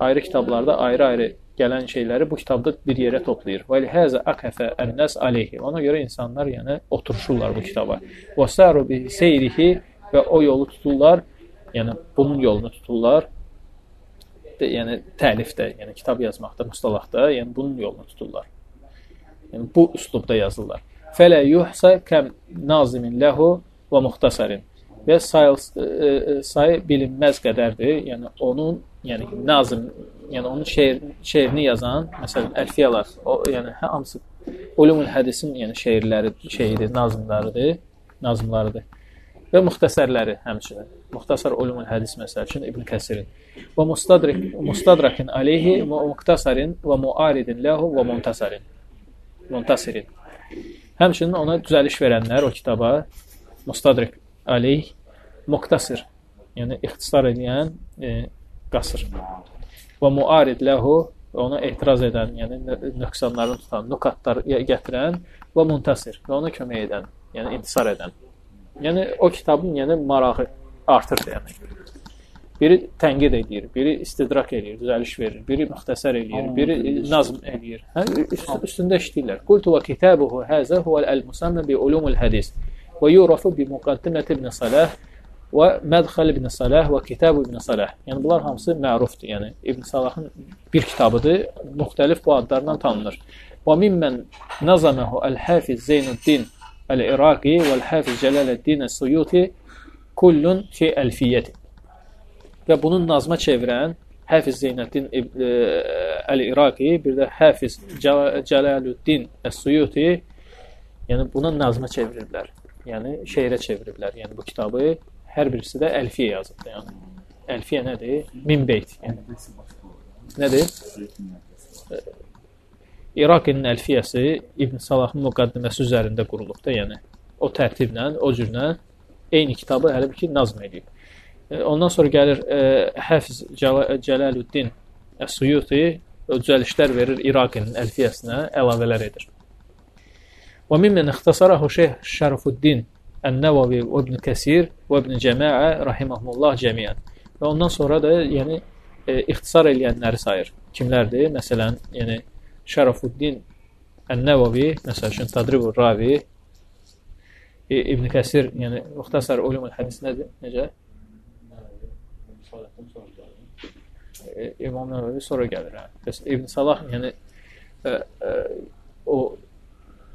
Ayrı kitablarda ayrı-ayrı gələn şeyləri bu kitabda bir yerə toplayır. Və lihəzə aqəfə ən-nas alayhi. Ona görə insanlar yəni otururlar bu kitaba. Və saru bi seyrihi və o yolu tuturlar. Yəni bunun yolunu tuturlar. Yəni təlifdə, yəni kitab yazmaqda, mustalahda, yəni bunun yolunu tuturlar. Yəni bu üslubda yazırlar. Fələ yuhsa kəm nazimin ləhu və muxtasarin. Və sayıl, e, e, sayı bilinməz qədərdir. Yəni onun, yəni nazim yəni onun şeir, şeirini yazan, məsələn, əlfiyalar, o yəni hamısı Ulumul hədisin, yəni şeirləri, şeiri, nazmlarıdır, nazmlarıdır. Və muxtəsərləri həmçinin. Muxtasar Ulumul hədis məsəl üçün İbn Kəsirin. Və mustadrik mustadrakin alayhi və muxtasarin və muaridin lahu və muntasarin. Muntasirin. Həmçinin ona düzəliş verənlər o kitaba mustadrik alayh muxtasir, yəni ixtisar edən e, qasır. Və muarid lahu ona etiraz edən, yəni nöqsanlarını tutan, nukatlar gətirən və muntasir və ona kömək edən, yəni intisar edən. Yəni o kitabın yəni marağı artır yəni. Biri tənqid edir, biri istidrak edir, düzəliş verir, biri müxtəsər edir, biri nazm edir. Hə, üst, üstündə işləyirlər. Qultu və kitabuhu həzə huvəl musamma bi ulumul hədis və yurafu bi muqaddimət ibn Salah və Mədxəl ibn Salah və Kitab ibn Salah. Yəni bunlar hamısı mərufdur. Yəni İbn Salahın bir kitabıdır, müxtəlif bu adlarla tanınır. Və mimmən nazamahu el-Hafiz Zeynuddin el-Iraqi vəl-Hafiz Celaləddin es-Suyuti kullun fi elfiyyəti. Və bunun nazma çevirən Həfiz Zeynəddin Əl-İraqi, bir də Həfiz Cəlalüddin Əs-Suyuti, yəni buna nazma çeviriblər. Yəni şeirə çeviriblər. Yəni bu kitabı hər birisi də əlfiyə yazıbdır. Yəni əlfiyə nədir? Min beyt. Yəni nədir? İraqinin əlfiyəsi İbn Salahın müqəddiməsi üzərində qurulubdur. Yəni o tərtiblə, o cürlə eyni kitabı hələ bir ki nazm edib. Ondan sonra gəlir e, Həfiz Cəlaluddin Əs-Suyuti düzəlişlər verir İraqinin əlfiyəsinə, əlavələr edir. Və mimmen ixtasarahu Şeyh Şərifuddin Ən-Nəvavi və İbn Kəsir və İbn Cəmaə rahimehumullah cəmiən. Və ondan sonra da yəni e, ixtisar eləyənləri sayır. Kimlərdir? Məsələn, yəni Şərifuddin Ən-Nəvavi, məsəl üçün Tadribur Ravi, e, İbn Kəsir, yəni Muxtasar Ulumul Hədis nədir? Necə? E, İmam Nəvəvi sonra gəlir. Hə. Bəs İbn Salah, yəni ə, ə, o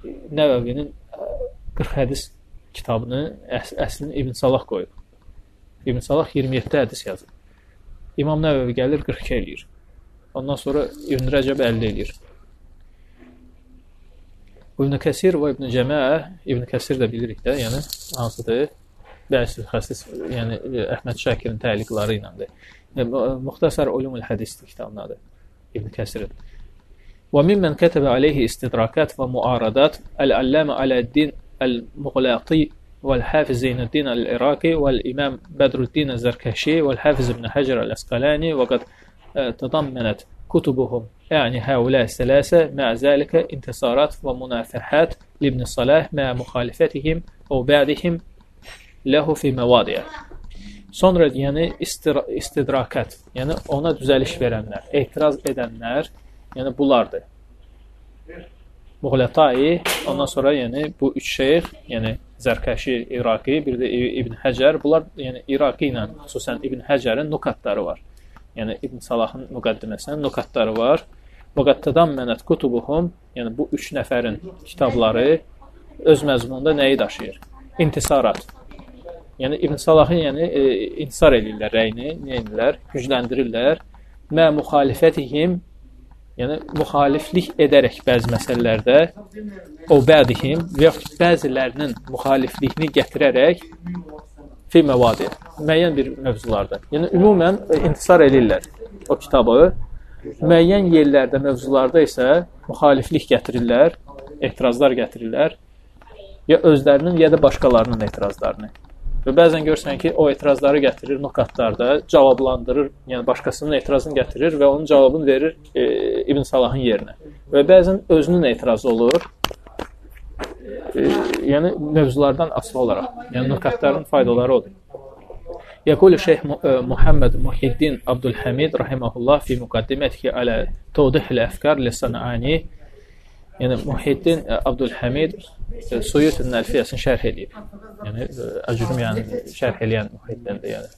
Nəvəvinin 40 hədis kitabını əs əslini İbn Salah qoyub. İbn Salah 27 hədis yazıb. İmam Nəvəvi gəlir 42 eləyir. Ondan sonra İbn Rəcəb 50 eləyir. İbn Kəsir və İbn Cəməə, İbn Kəsir də bilirik də, yəni hansıdır? Bəzi xəsis, yəni Əhməd Şakirin təliqləri iləndir. Muxtasar Ulumul Hədis kitabındadır. İbn Kəsirin. Və mimmen kətəbə aleyhi istidrakat və muaradat Əl-Allamə Aləddin المغلاقي والحافظ زين الدين العراقي والإمام بدر الدين الزركشي والحافظ ابن حجر الأسقلاني وقد تضمنت كتبهم. يعني هؤلاء الثلاثة مع ذلك انتصارات ومنافحات لابن الصلاح مع مخالفتهم أو بعدهم له في مواضع Sonra yəni istidrakat, yəni ona düzəliş verənlər, etiraz edənlər, yəni bunlardır. Muğlətai, ondan sonra yəni bu üç şeyx, yəni Zərkəşi, İraqi, bir də İbn Həcər, bunlar yəni İraqi ilə xüsusən İbn Həcərin nukatları var. Yəni İbn Salahın müqəddiməsinin nukatları var. Vəqəttədən mənət kutubuhum, yəni bu üç nəfərin kitabları öz məzmununda nəyi daşıyır? İntisarat. Yəni İbn Salahın yəni e, intisar edirlər rəyini, nə edirlər? Gücləndirirlər. Mə müxalifətihim yəni müxaliflik edərək bəzi məsələlərdə o bədihim və yaxud bəzilərinin müxalifliyini gətirərək fi məvadi, müəyyən bir mövzularda. Yəni ümumən intisar edirlər o kitabı. Müəyyən yerlərdə, mövzularda isə müxaliflik gətirirlər, etirazlar gətirirlər. Ya özlərinin, ya da başqalarının etirazlarını Və bəzən görürsən ki, o etirazları gətirir nokatlarda, cavablandırır, yəni başqasının etirazını gətirir və onun cavabını verir e, İbn Salahın yerinə. Və bəzən özünün etirazı olur. E, yəni mövzulardan asılı olaraq. Yəni nokatların faydaları odur. يقول Şeyh Muhammed Muhiddin Abdülhamid rahimehullah fi muqaddimatihi ala tawdih al-afkar li-Sanani Yəni Muhiddin Abdulhamid Suyutun Əlfiyyəsini şərh edib. Yəni Əcrüm yəni şərh edən Muhiddindir yəni.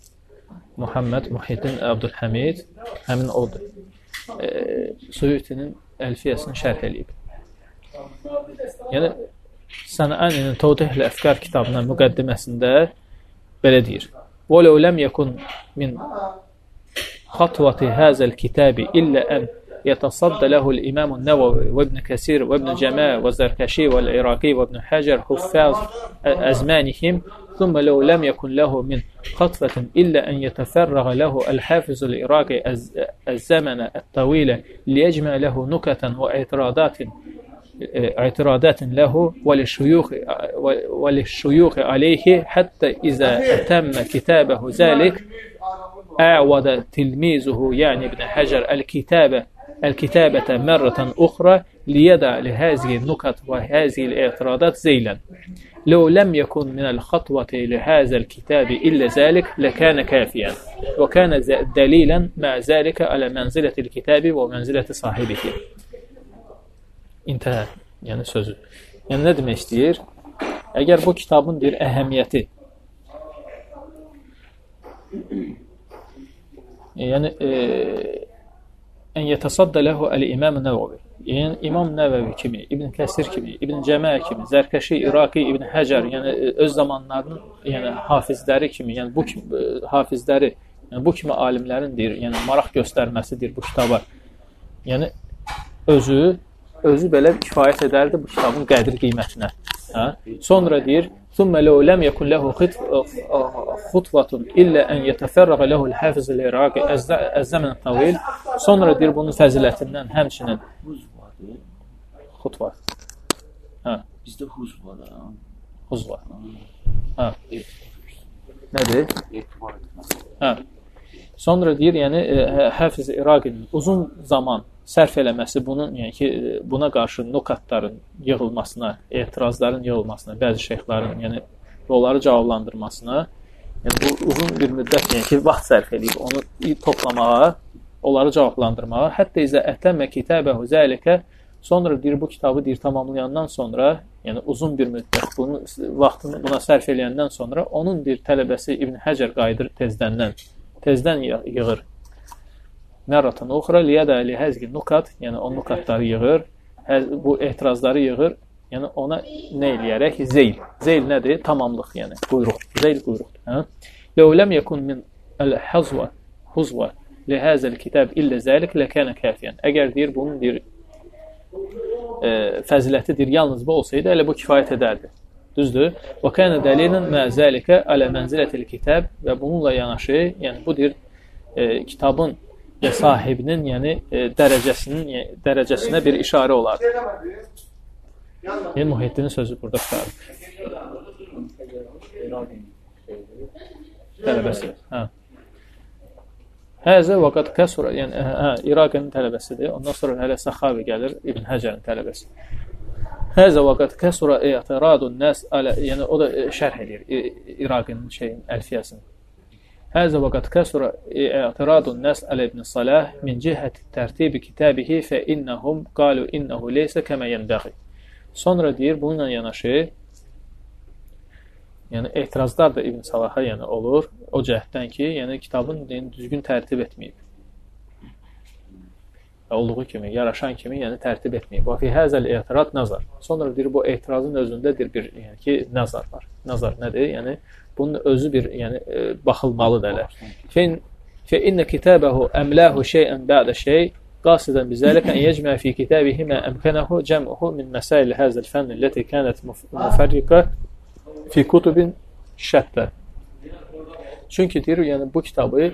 Muhammed Muhiddin Abdulhamid həmin odur. E, Suyutun Əlfiyyəsini şərh edib. Yəni Sənənin Təvdihlə Əfkar kitabının müqəddiməsində belə deyir. "Və ləu ləm yekun min xatwati hazal kitabi illə an يتصدى له الإمام النووي وابن كثير وابن جماع والزركشي والعراقي وابن حجر حفاظ أزمانهم ثم لو لم يكن له من خطفة إلا أن يتفرغ له الحافظ العراقي الزمن الطويل ليجمع له نكتا وإعتراضات إعتراضات له وللشيوخ وللشيوخ عليه حتى إذا أتم كتابه ذلك أعوض تلميذه يعني ابن حجر الكتابة الكتابة مرة أخرى ليدع لهذه النكت وهذه الاعتراضات زيلا لو لم يكن من الخطوة لهذا الكتاب إلا ذلك لكان كافيا وكان دليلا مع ذلك على منزلة الكتاب ومنزلة صاحبه İntihə, yəni sözü. Yəni nə demək istəyir? Əgər bu əhəmiyyəti yəni e, ən yətəsadda ləhu əl-İmam Nəvəvi. Yəni İmam Nəvəvi kimi, İbn Kəsir kimi, İbn Cəmə kimi, Zərkəşi, İraqi, İbn Həcər, yəni öz zamanlarının yəni hafizləri kimi, yəni bu kimi hafizləri, yəni bu kimi alimlərin deyir, yəni maraq göstərməsidir bu kitaba. Yəni özü özü belə kifayət edərdi bu kitabın qədir qiymətinə. Hə? Sonra deyir: "Thumma law lam yakun lahu khutwatun illa an yatafarraga lahu al-hafiz al-iraqi az-zaman tawil." Sonra deyir bunun fəzilətindən həmçinin xutva. Hə. Bizdə huz var ha. Huz var. Hə. Nədir? Hə. Sonra deyir, yəni Həfiz İraqinin uzun zaman sərf eləməsi bunun, yəni ki, buna qarşı nokatların yığılmasına, etirazların yığılmasına, bəzi şeyxlərin, yəni onları cavablandırmasına, yəni bu uzun bir müddət, yəni ki, vaxt sərf edib onu toplamağa, onları cavablandırmağa, hətta izə ətəmmə kitabəhu zəlikə sonra deyir bu kitabı deyir tamamlayandan sonra, yəni uzun bir müddət bunu vaxtını buna sərf eləyəndən sonra onun deyir tələbəsi İbn Həcər qayıdır tezdəndən, tezdən yığır mərratan uxra liyədə li həzgi nukat, yəni o nukatları yığır, həz, bu etirazları yığır, yəni ona nə eləyərək? Zeyl. Zeyl nədir? Tamamlıq, yəni quyruq. Zeyl quyruqdur. Hə? Ləv ləm yekun min əl-hazva huzva li həzəl kitab illə zəlik ləkənə kafiyən. Əgər deyir bunun deyir e, fəzilətidir yalnız bu olsaydı, elə bu kifayət edərdi. Düzdür? Və kənə dəlilən mə zəlikə alə mənzilətil kitab və bununla yanaşı, yəni bu deyir e, kitabın sahibinin, yəni e, dərəcəsinin, dərəcəsinə bir işarə olar. Yəni Muhiddinin sözü burada çıxarır. Tələbəsi. Hə. Həzə vaqat kəsura, yəni hə, İraqın tələbəsidir. Ondan sonra hələ Səxavi gəlir, İbn Həcərin tələbəsi. Həzə vaqat kəsura i'tiradun nas alə, yəni o da şərh edir İraqın şeyin əlfiyəsini. هذا وقد كثر اعتراض الناس على ابن صلاح من جهة ترتيب كتابه فإنهم قالوا إنه ليس كما ينبغي. Sonra deyir, bununla yanaşı yəni etirazlar da İbn Salaha yəni olur o cəhətdən ki, yəni kitabın yəni, düzgün tərtib etməyib. Olduğu kimi, yaraşan kimi, yəni tərtib etməyib. Və fi həzəl etirad nazar. Sonra deyir, bu etirazın özündədir bir, yəni ki, nazar var. Nazar nədir? Yəni Bunun özü bir, yəni e, baxılmalıdır hələ. Fin fe inne kitabehu emlahu şey'en ba'da şey qasidan bizalika en yecma fi kitabihi ma amkanahu jam'uhu min masail hadha al-fann allati kanat mufarrika fi kutubin şətta. Çünki deyir, yəni bu kitabı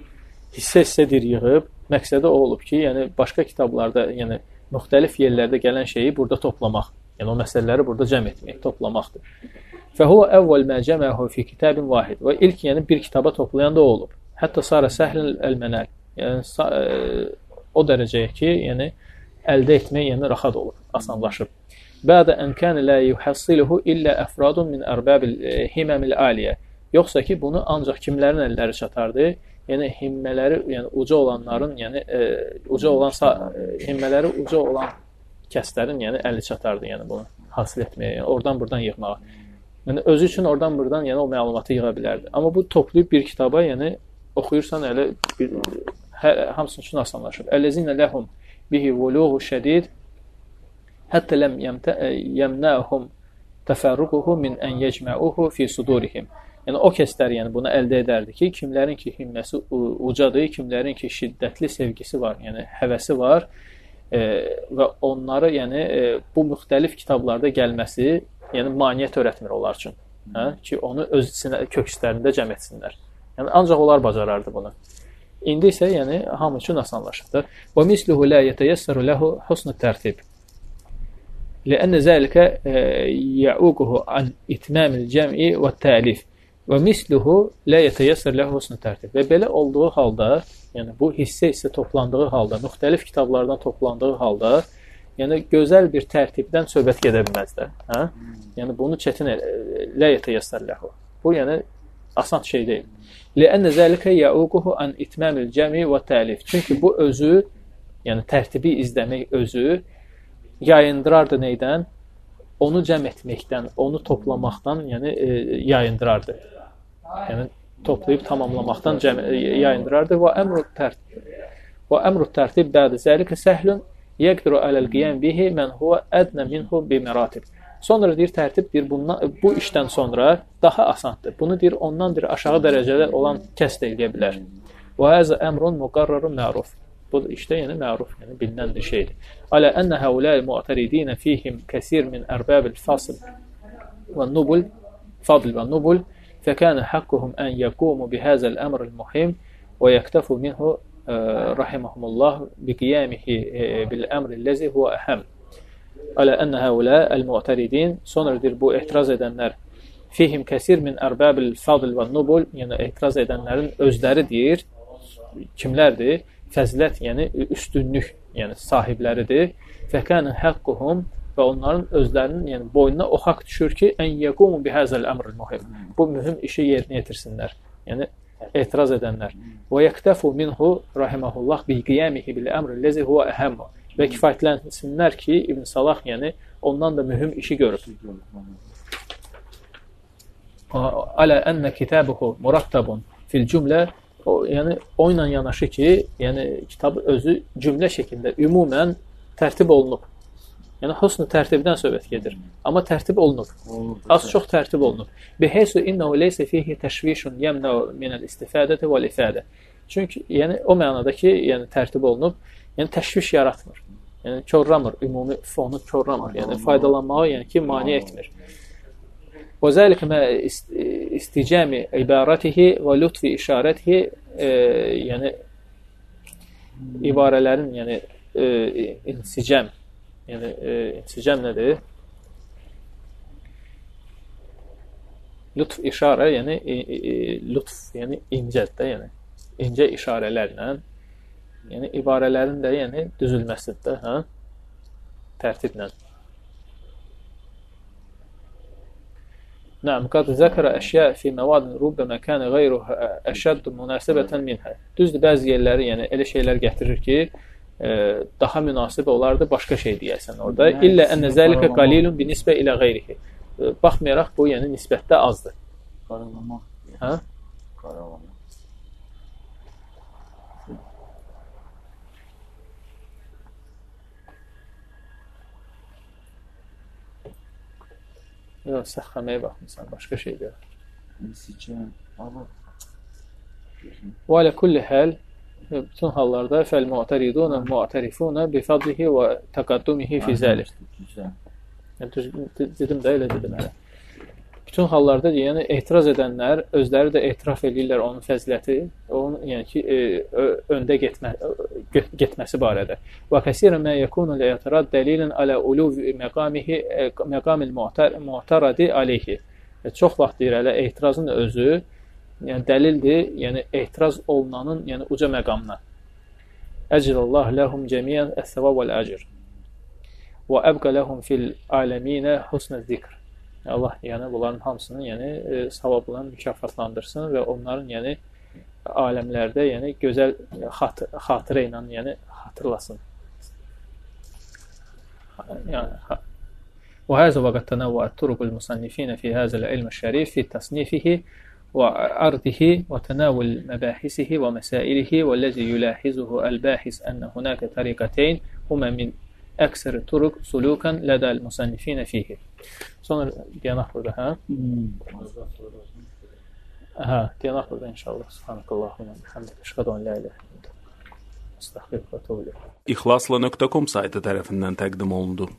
hissə-hissədir yığıb, məqsədi o olub ki, yəni başqa kitablarda, yəni müxtəlif yerlərdə gələn şeyi burada toplamaq. Yəni o məsələləri burada cəm etmək, toplamaqdır. Fəhuva əvvəl mə cəməhu fi kitabin vahid. Və ilk yəni bir kitaba toplayan da olub. Hətta sarə səhlən əl-mənəl. Yəni o dərəcəyə ki, yəni əldə etmək yəni rahat olur, asanlaşıb. Bədə ən kan la yuhassiluhu illa afradun min arbabil e, himamil aliyə. Yoxsa ki, bunu ancaq kimlərin əlləri çatardı? Yəni himmələri, yəni uca olanların, yəni e, uca olan e, himmələri uca olan kəslərin, yəni əli çatardı, yəni bunu hasil etməyə, yəni oradan buradan yığmağa. Yəni özü üçün oradan buradan yəni o məlumatı yığa bilərdi. Amma bu toplayıb bir kitaba, yəni oxuyursan elə bir hə, hamısı üçün asanlaşır. Əlləzinə ləhum bihi vuluğu şədid hətta ləm yəmnəhum təfərruquhu min ən yecməuhu fi sudurihim. Yəni o kəslər yəni bunu əldə edərdi ki, kimlərin ki himməsi ucadır, kimlərin ki şiddətli sevgisi var, yəni həvəsi var e, və onları, yəni e, bu müxtəlif kitablarda gəlməsi, yəni maneə törətmir onlar üçün. Hə? Ki onu öz içində kök hisslərində cəm etsinlər. Yəni ancaq onlar bacarardı bunu. İndi isə yəni hamı üçün asanlaşıbdı. Və misluhu la yeteyassaru lahu husnu tərtib. لأن ذلك يعوقه عن إتمام الجمع والتأليف və misluhu la yeteyəssər ləhu husnu tərtib. Və belə olduğu halda, yəni bu hissə hissə toplandığı halda, müxtəlif kitablardan toplandığı halda, yəni gözəl bir tərtibdən söhbət gedə bilməz də, hə? Yəni bunu çətin la yeteyəssər ləhu. Bu yəni asan şey deyil. Lə'ənə zəlikə yauquhu an itmamil cəmi və təlif. Çünki bu özü, yəni tərtibi izləmək özü yayındırardı neydən? Onu cəm etməkdən, onu toplamaqdan, yəni e, yayındırardı. Yəni toplayıb tamamlamaqdan cəm e, yayındırardı. Və əmru tərtib və əmru tərtib bədi zəlikə səhlun yəqdiru aləl qiyam bihi mən huwa ədnə minhu bi məratib. Sonra deyir tərtib deyir bundan bu işdən sonra daha asandır. Bunu deyir ondan bir aşağı dərəcədə olan kəs də eləyə bilər. Və həzə əmrun muqarrarun məruf. Bu işte yəni məruf, yəni bilinən bir şeydir. Alə ənə həuləl mu'təridinə fihim kəsir min ərbəbil fasl və nubul, fadl və nubul fəkənə haqquhum ən yəqumu bihəzəl əmril muhim və yəktəfu minhu rahimahumullah biqiyamihi bil əmri ləzi huvə əhəm. Alə ənə həulə əl-mu'təridin sonra deyir bu etiraz edənlər fihim kəsir min ərbəbil fadl və nubul yəni etiraz edənlərin özləri deyir kimlərdir? fəzilət, yəni üstünlük, yəni sahibləridir. Fəkənə həqquhum və onların özlərinin, yəni boynuna o haqq düşür ki, ən yaqumu bihəzəl əmril muhim. Bu mühüm işi yerinə yetirsinlər. Yəni etiraz edənlər. Və yəktəfu minhu rahimehullah bi qiyamihi bil əmr allazi huwa əhəm. Və kifayətlənsinlər ki, İbn Salah yəni ondan da mühüm işi görüb. Alə ənə kitabuhu murattabun fil cümlə o, yəni o ilə yanaşı ki, yəni kitab özü cümlə şəklində ümumən tərtib olunub. Yəni husn tərtibdən söhbət gedir. Amma tərtib olunub. Az çox tərtib olunub. Bihaysu innahu laysa fihi tashvishun yamna min al-istifadati wal-ifada. Çünki yəni o mənada ki, yəni tərtib olunub, yəni təşviş yaratmır. Yəni körramır, ümumi fonu körramır. Yəni faydalanmağa yəni ki, mane etmir. Və zəlik mə isticami ibaratihi və lütfi işarətihi, e, yəni ibarələrin yəni e, insicam yəni e, insicam nədir? Lütf işarə yəni e, e, lütf yəni incədə yəni incə işarələrlə yəni ibarələrin də yəni düzülməsidir, hə? Tərtiblə. Na'am, qad zəkərə əşya fi məvadin rubbama kana ghayruha əşədd münasibatan minha. Düzdür, bəzi yerləri, yəni elə şeylər gətirir ki, e, daha münasib olardı başqa şey deyəsən orada. İllə ənə zəlikə qalilun binisbə ilə qeyrihi. E, baxmayaraq bu, yəni nisbətdə azdır. Qaralamaq. Hə? Qaralamaq. Yox, səxxəməyə baxmısan, başqa şeydir. İnsicam. Allah. Və alə kulli həl bütün hallarda fəl mu'tariduna mu'tarifuna bi fadlihi və taqaddumihi fi zəlik. Dedim də elə dedim hələ bütün hallarda yəni etiraz edənlər özləri də etiraf edirlər onun fəziləti, onun yəni ki, e, öndə getmə getməsi barədə. Və kəsirən mə yekunu l-i'tirad dəlilən alə uluv məqamihi e, məqamil mu'taradi alayhi. E, çox vaxt deyir elə etirazın özü yəni dəlildir, yəni etiraz olunanın yəni uca məqamına. Əcrallah ləhum cəmiyyən əs-savab vəl-əcr. Və əbqə ləhum fil aləminə husnə zikr. Allah yəni bunların hamısını yəni e, savabla mükafatlandırsın və onların yəni aləmlərdə yəni gözəl xat xatirə ilə yəni xatırlasın. Yəni وهذا وقد تنوعت طرق المصنفين في هذا العلم الشريف في تصنيفه وعرضه وتناول مباحثه ومسائله والذي يلاحظه الباحث أن هناك طريقتين هما من أكثر الطرق سلوكا لدى المصنفين فيه Sonra dayanaq burada, hə? Hə, dayanaq burada inşallah. Subhanakallahumma bihamdika, əşhadu an la ilaha illə Əstəğfirullah. tövbə. İxlasla.com saytı tərəfindən təqdim olundu.